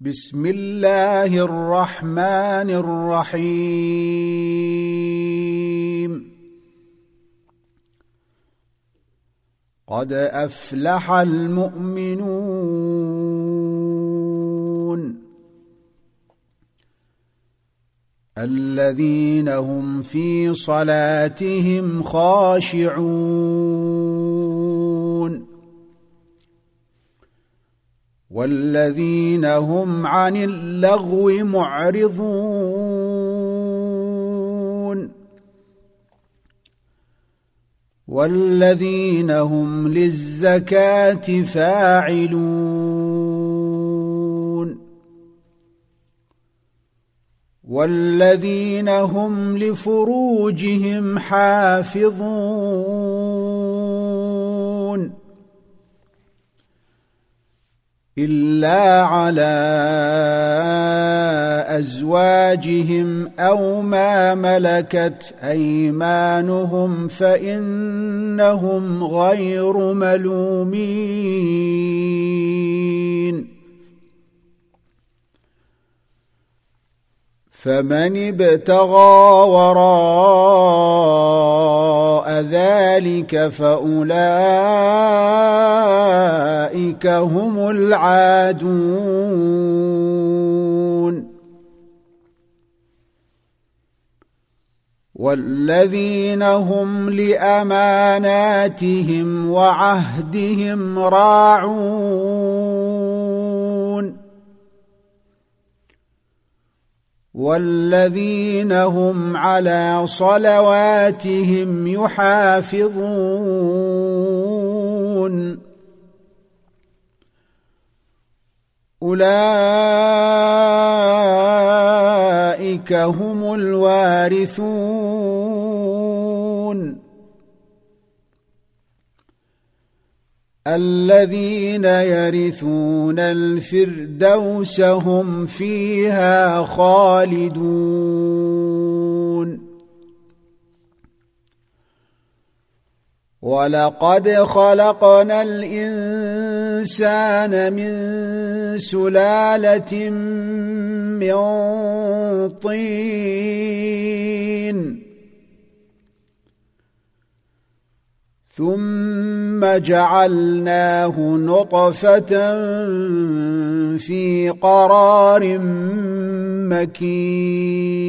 بسم الله الرحمن الرحيم. قد أفلح المؤمنون الذين هم في صلاتهم خاشعون. والذين هم عن اللغو معرضون. والذين هم للزكاة فاعلون. والذين هم لفروجهم حافظون. إلا على أزواجهم أو ما ملكت أيمانهم فإنهم غير ملومين. فمن ابتغى وراء ذلك فأولئك هم العادون. والذين هم لأماناتهم وعهدهم راعون. والذين هم على صلواتهم يحافظون. أولئك هم الوارثون. الذين يرثون الفردوس هم فيها خالدون. ولقد خلقنا الإنسان من سلالة من طين. ثم جعلناه نطفة في قرار مكين.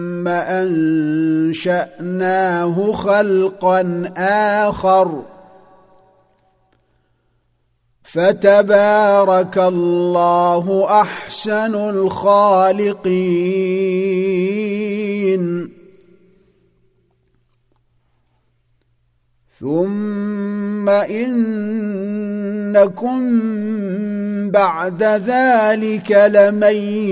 أنشأناه خلقا آخر. فتبارك الله أحسن الخالقين. ثم إنكم بعد ذلك لميتون.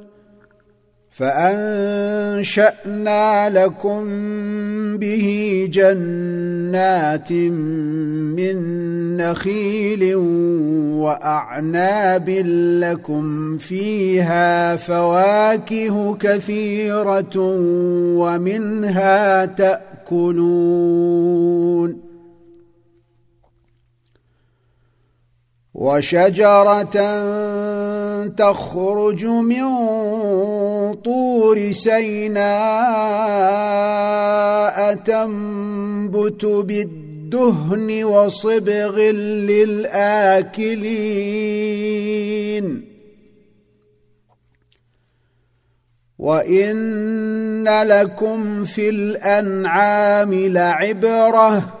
فأنشأنا لكم به جنات من نخيل وأعناب لكم فيها فواكه كثيرة ومنها تأكلون وشجرة تخرج من طور سيناء تنبت بالدهن وصبغ للآكلين. وإن لكم في الأنعام لعبرة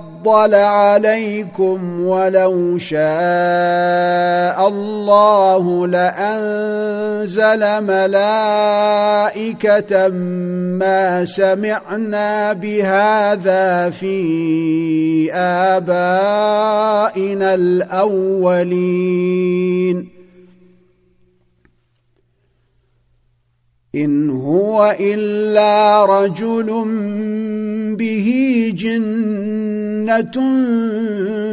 فضل عليكم ولو شاء الله لأنزل ملائكة ما سمعنا بهذا في آبائنا الأولين. إن هو إلا رجل به جنة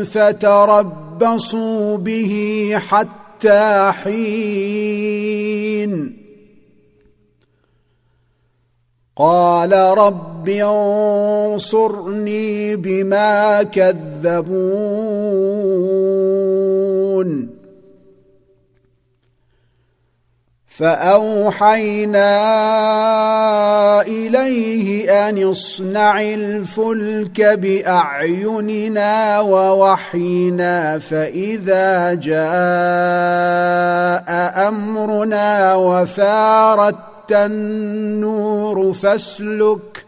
فتربصوا به حتى حين. قال رب انصرني بما كذبون. فأوحينا إليه أن اصنع الفلك بأعيننا ووحينا فإذا جاء أمرنا وفارت النور فاسلك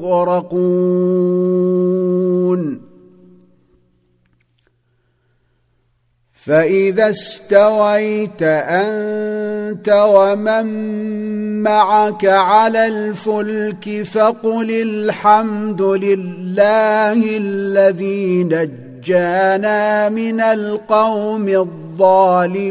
مغرقون فإذا استويت أنت ومن معك على الفلك فقل الحمد لله الذي نجانا من القوم الظالمين.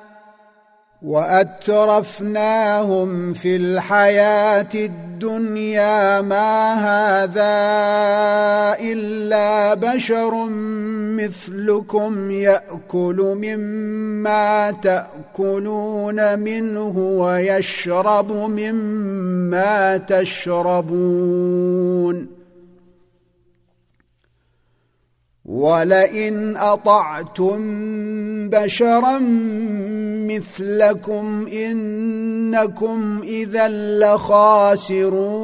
وأترفناهم في الحياة الدنيا ما هذا إلا بشر مثلكم يأكل مما تأكلون منه ويشرب مما تشربون ولئن أطعتم بشرا مثلكم إنكم إذا لخاسرون.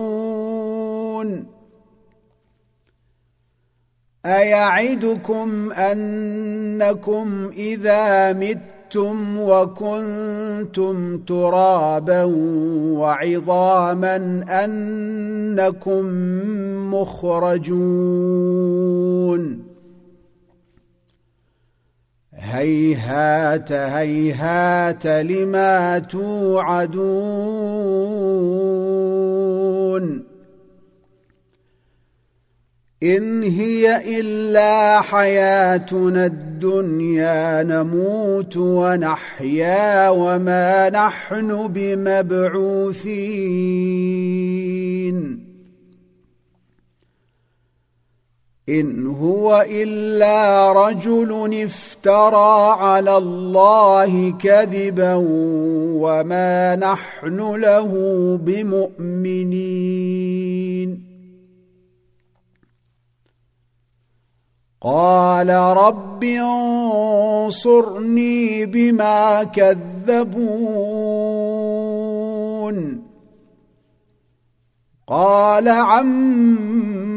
أيعدكم أنكم إذا متم وكنتم ترابا وعظاما أنكم مخرجون. هيهات هيهات لما توعدون إن هي إلا حياتنا الدنيا نموت ونحيا وما نحن بمبعوثين. إن هو إلا رجل افترى على الله كذبا وما نحن له بمؤمنين. قال رب انصرني بما كذبون. قال عم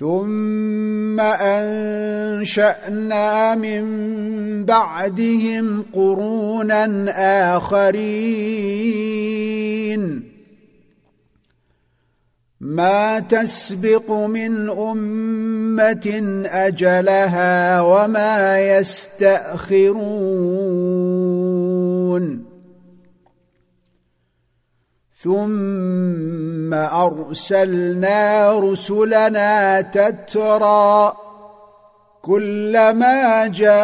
ثم أنشأنا من بعدهم قرونا آخرين. ما تسبق من أمة أجلها وما يستأخرون. ثم أرسلنا رسلنا تترى كلما جاء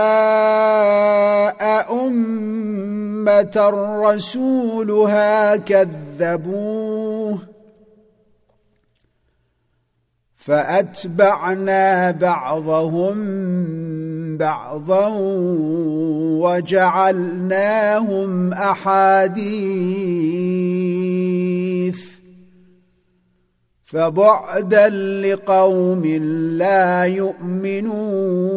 أمة رسولها كذبوه فأتبعنا بعضهم بعضا وجعلناهم أحاديث فبعدا لقوم لا يؤمنون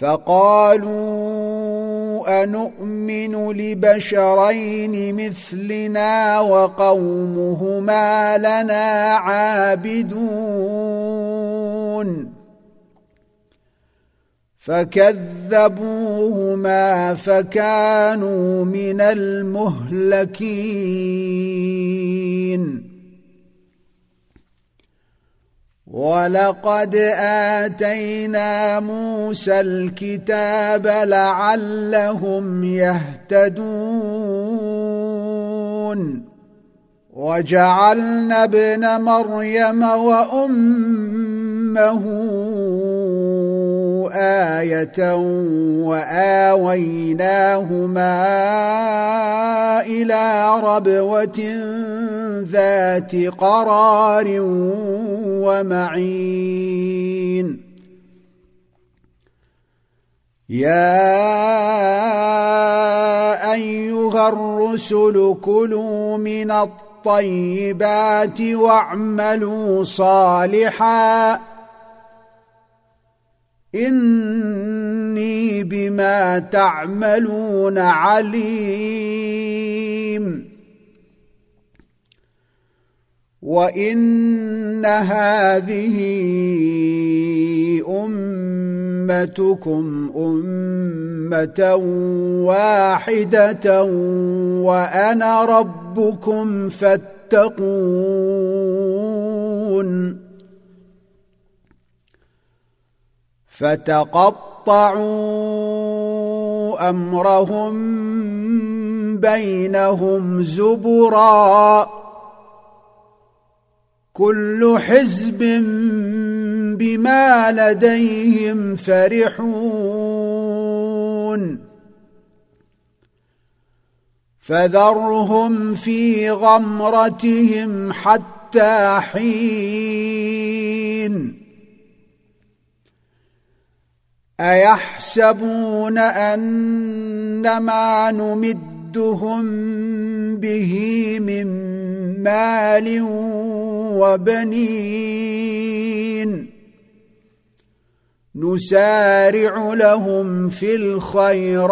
فقالوا انومن لبشرين مثلنا وقومهما لنا عابدون. فكذبوهما فكانوا من المهلكين. ولقد آتينا موسى الكتاب لعلهم يهتدون. وجعلنا ابن مريم وأمه آية وآويناهما إلى ربوة ذات قرار ومعين. يا أيها الرسل كلوا من الطيبات واعملوا صالحا إني بما تعملون عليم. وإن هذه أمتكم أمة واحدة وأنا ربكم فاتقون. فتقطعوا أمرهم بينهم زبرا. كل حزب بما لديهم فرحون. فذرهم في غمرتهم حتى حين. أيحسبون ان ما نمدهم به من مال وبنين. نسارع لهم في الخيرات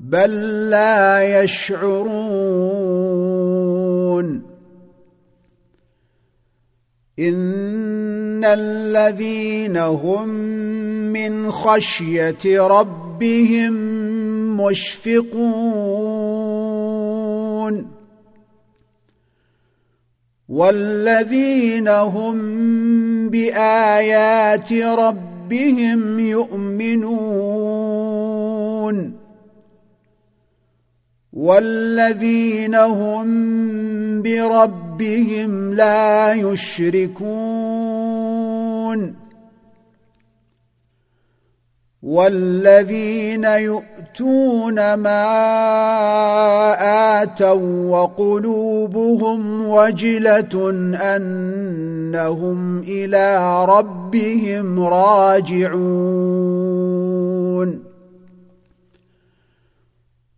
بل لا يشعرون. ان الذين هم من خشيه ربهم مشفقون والذين هم بايات ربهم يؤمنون والذين هم بربهم لا يشركون والذين يؤتون ما آتوا وقلوبهم وجلة أنهم إلى ربهم راجعون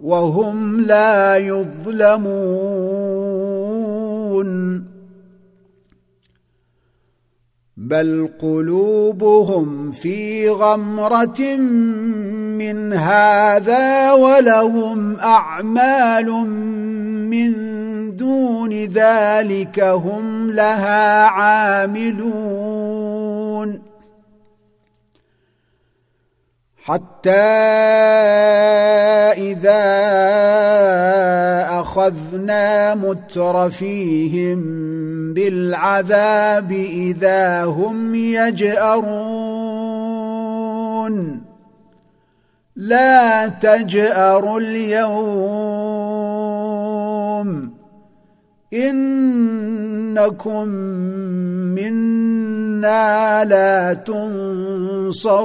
وهم لا يظلمون. بل قلوبهم في غمرة من هذا ولهم أعمال من دون ذلك هم لها عاملون. حتى إذا أخذنا مترفيهم بالعذاب إذا هم يجأرون. لا تجأروا اليوم. إنكم منا لا تنصرون.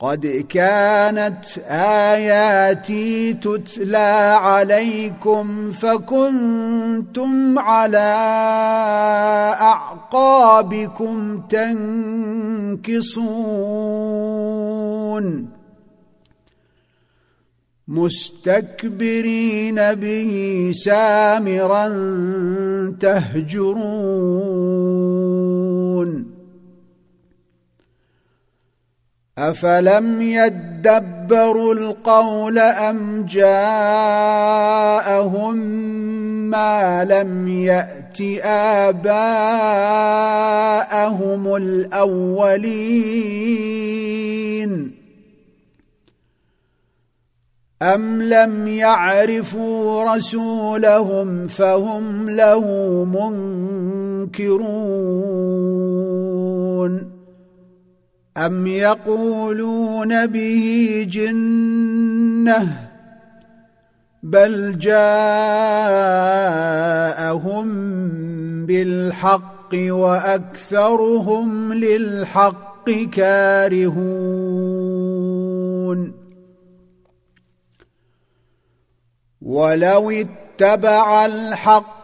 قد كانت آياتي تتلى عليكم فكنتم على أعقابكم تنكصون. مستكبرين به سامرا تهجرون. أفلم يدبروا القول أم جاءهم ما لم يأت آباءهم الأولين؟ أم لم يعرفوا رسولهم فهم له منكرون؟ أم يقولون به جنة بل جاءهم بالحق وأكثرهم للحق كارهون ولو اتبع الحق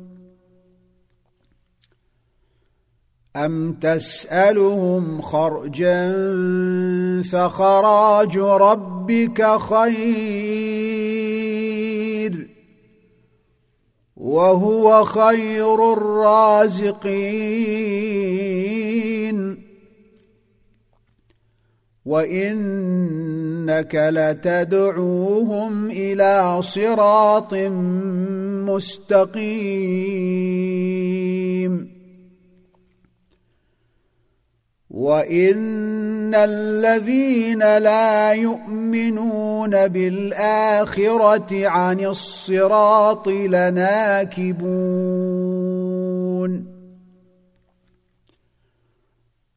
أم تسألهم خرجا فخراج ربك خير وهو خير الرازقين. وإنك لتدعوهم إلى صراط مستقيم. وان الذين لا يؤمنون بالاخره عن الصراط لناكبون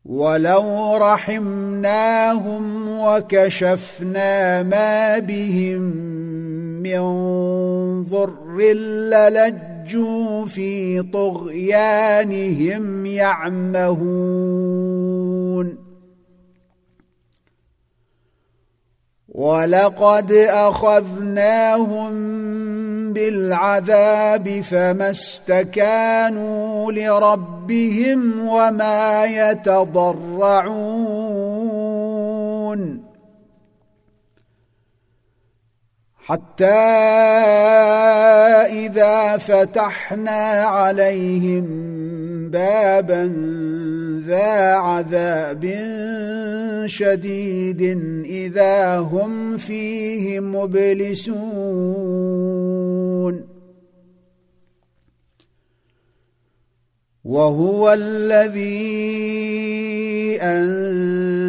ولو رحمناهم وكشفنا ما بهم من ضر للج لجوا في طغيانهم يعمهون. ولقد اخذناهم بالعذاب فما استكانوا لربهم وما يتضرعون. حتى إذا فتحنا عليهم بابا ذا عذاب شديد إذا هم فيه مبلسون. وهو الذي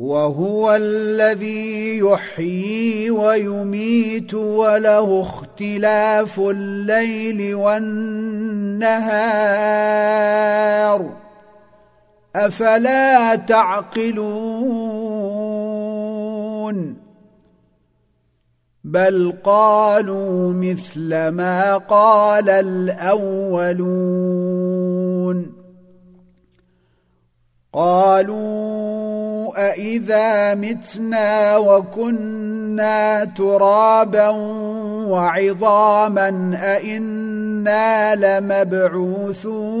وهو الذي يحيي ويميت وله اختلاف الليل والنهار. أفلا تعقلون؟ بل قالوا مثل ما قال الأولون. قالوا أإذا متنا وكنا ترابا وعظاما أإنا لمبعوثون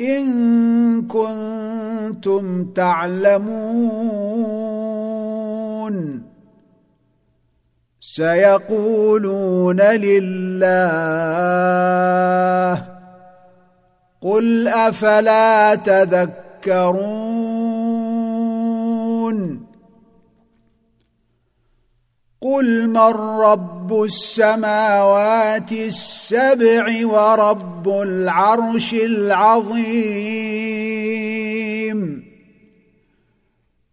إن كنتم تعلمون. سيقولون لله قل أفلا تذكرون. قل من رب السماوات السبع ورب العرش العظيم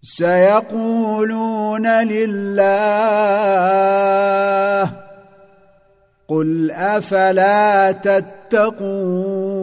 سيقولون لله قل افلا تتقون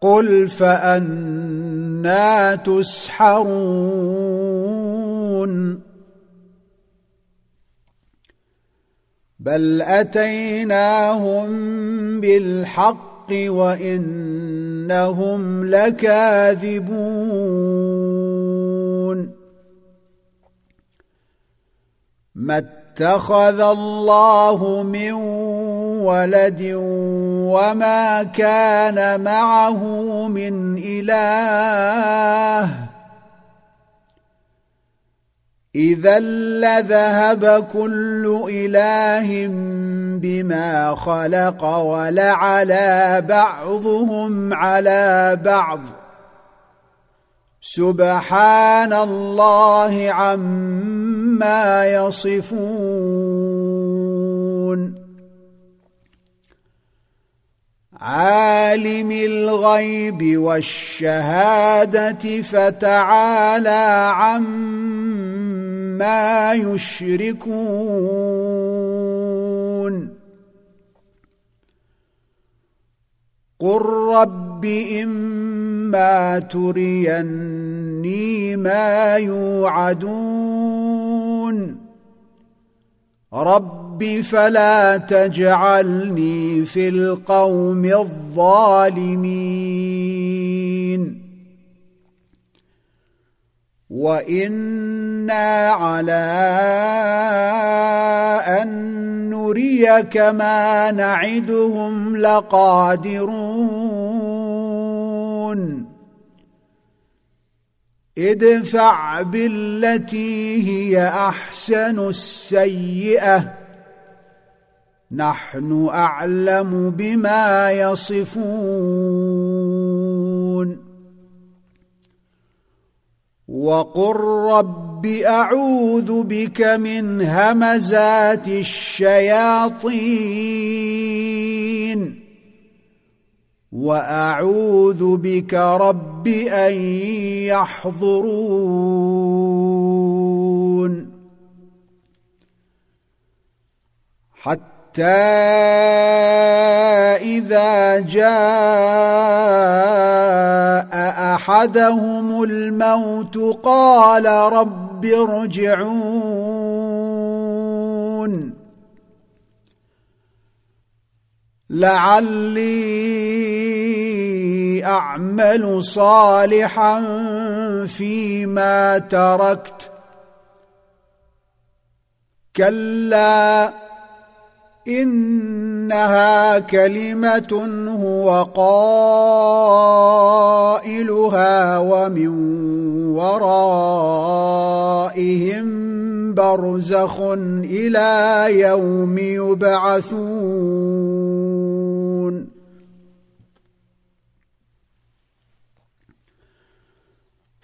قل فأنا تسحرون. بل أتيناهم بالحق وإنهم لكاذبون. ما اتخذ الله من ولد وما كان معه من إله. إذا لذهب كل إله بما خلق ولعلى بعضهم على بعض. سبحان الله عما يصفون. عالم الغيب والشهادة فتعالى عما يشركون. قل رب اما تريني ما يوعدون رب فلا تجعلني في القوم الظالمين وأنا على ان نريك ما نعدهم لقادرون ادفع بالتي هي أحسن السيئة. نحن أعلم بما يصفون. وقل رب أعوذ بك من همزات الشياطين. وأعوذ بك رب أن يحضرون. حتى إذا جاء أحدهم الموت قال رب ارجعون. لعلي أعمل صالحا فيما تركت. كلا إنها كلمة هو قائلها ومن ورائهم برزخ إلى يوم يبعثون.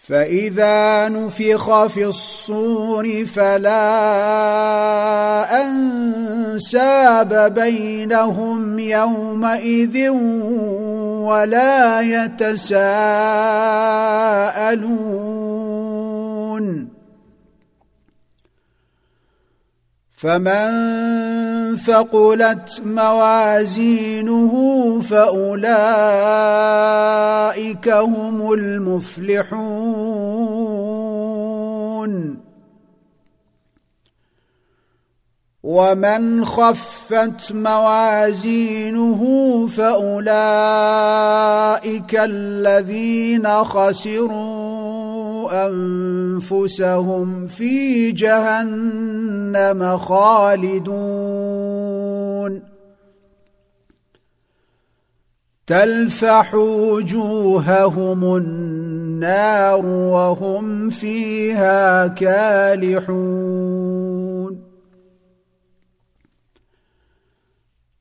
فاذا نفخ في الصور فلا انساب بينهم يومئذ ولا يتساءلون. فمن ثقلت موازينه فأولئك هم المفلحون. ومن خفت موازينه فأولئك الذين خسروا. أنفسهم في جهنم خالدون. تلفح وجوههم النار وهم فيها كالحون.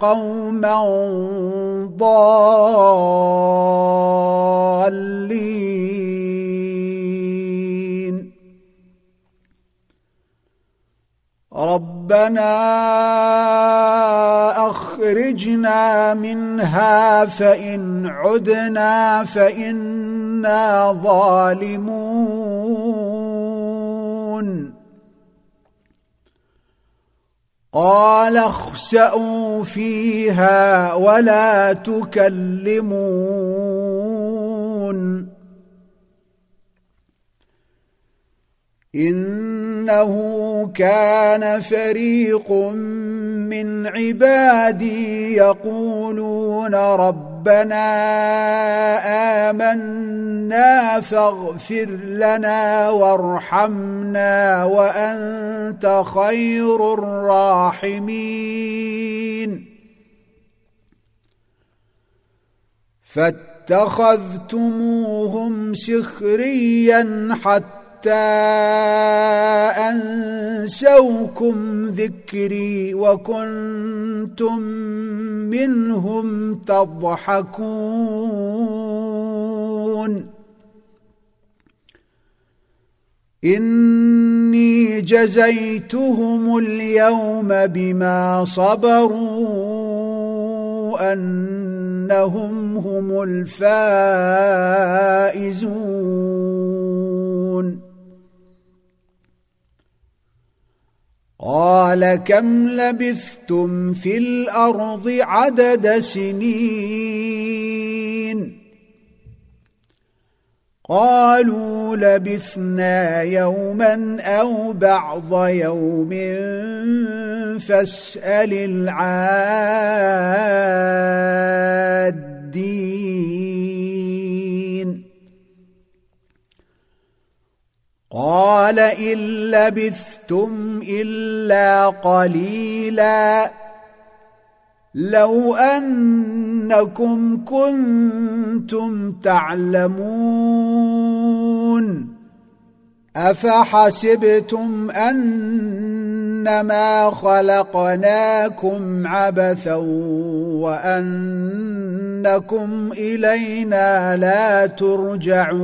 قوما ضالين ربنا اخرجنا منها فان عدنا فانا ظالمون قال اخسأوا فيها ولا تكلمون إنه كان فريق من عبادي يقولون ربنا آمنا فاغفر لنا وارحمنا وأنت خير الراحمين. فاتخذتموهم سخريا حتى حتى أنسوكم ذكري وكنتم منهم تضحكون. إني جزيتهم اليوم بما صبروا أنهم هم الفائزون. قال كم لبثتم في الأرض عدد سنين؟ قالوا لبثنا يوما أو بعض يوم فاسأل العادين. قال إن لبثتم إلا قليلا. لو أنكم كنتم تعلمون. أفحسبتم أنما خلقناكم عبثا وأنكم إلينا لا ترجعون.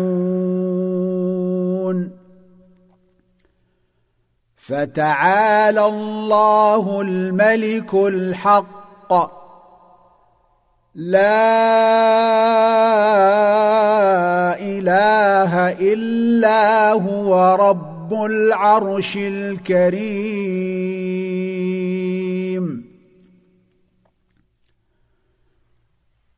فتعالى الله الملك الحق. لا إله إلا هو رب العرش الكريم.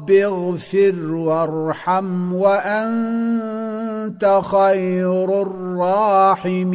رب اغفر وارحم وأنت خير الراحمين.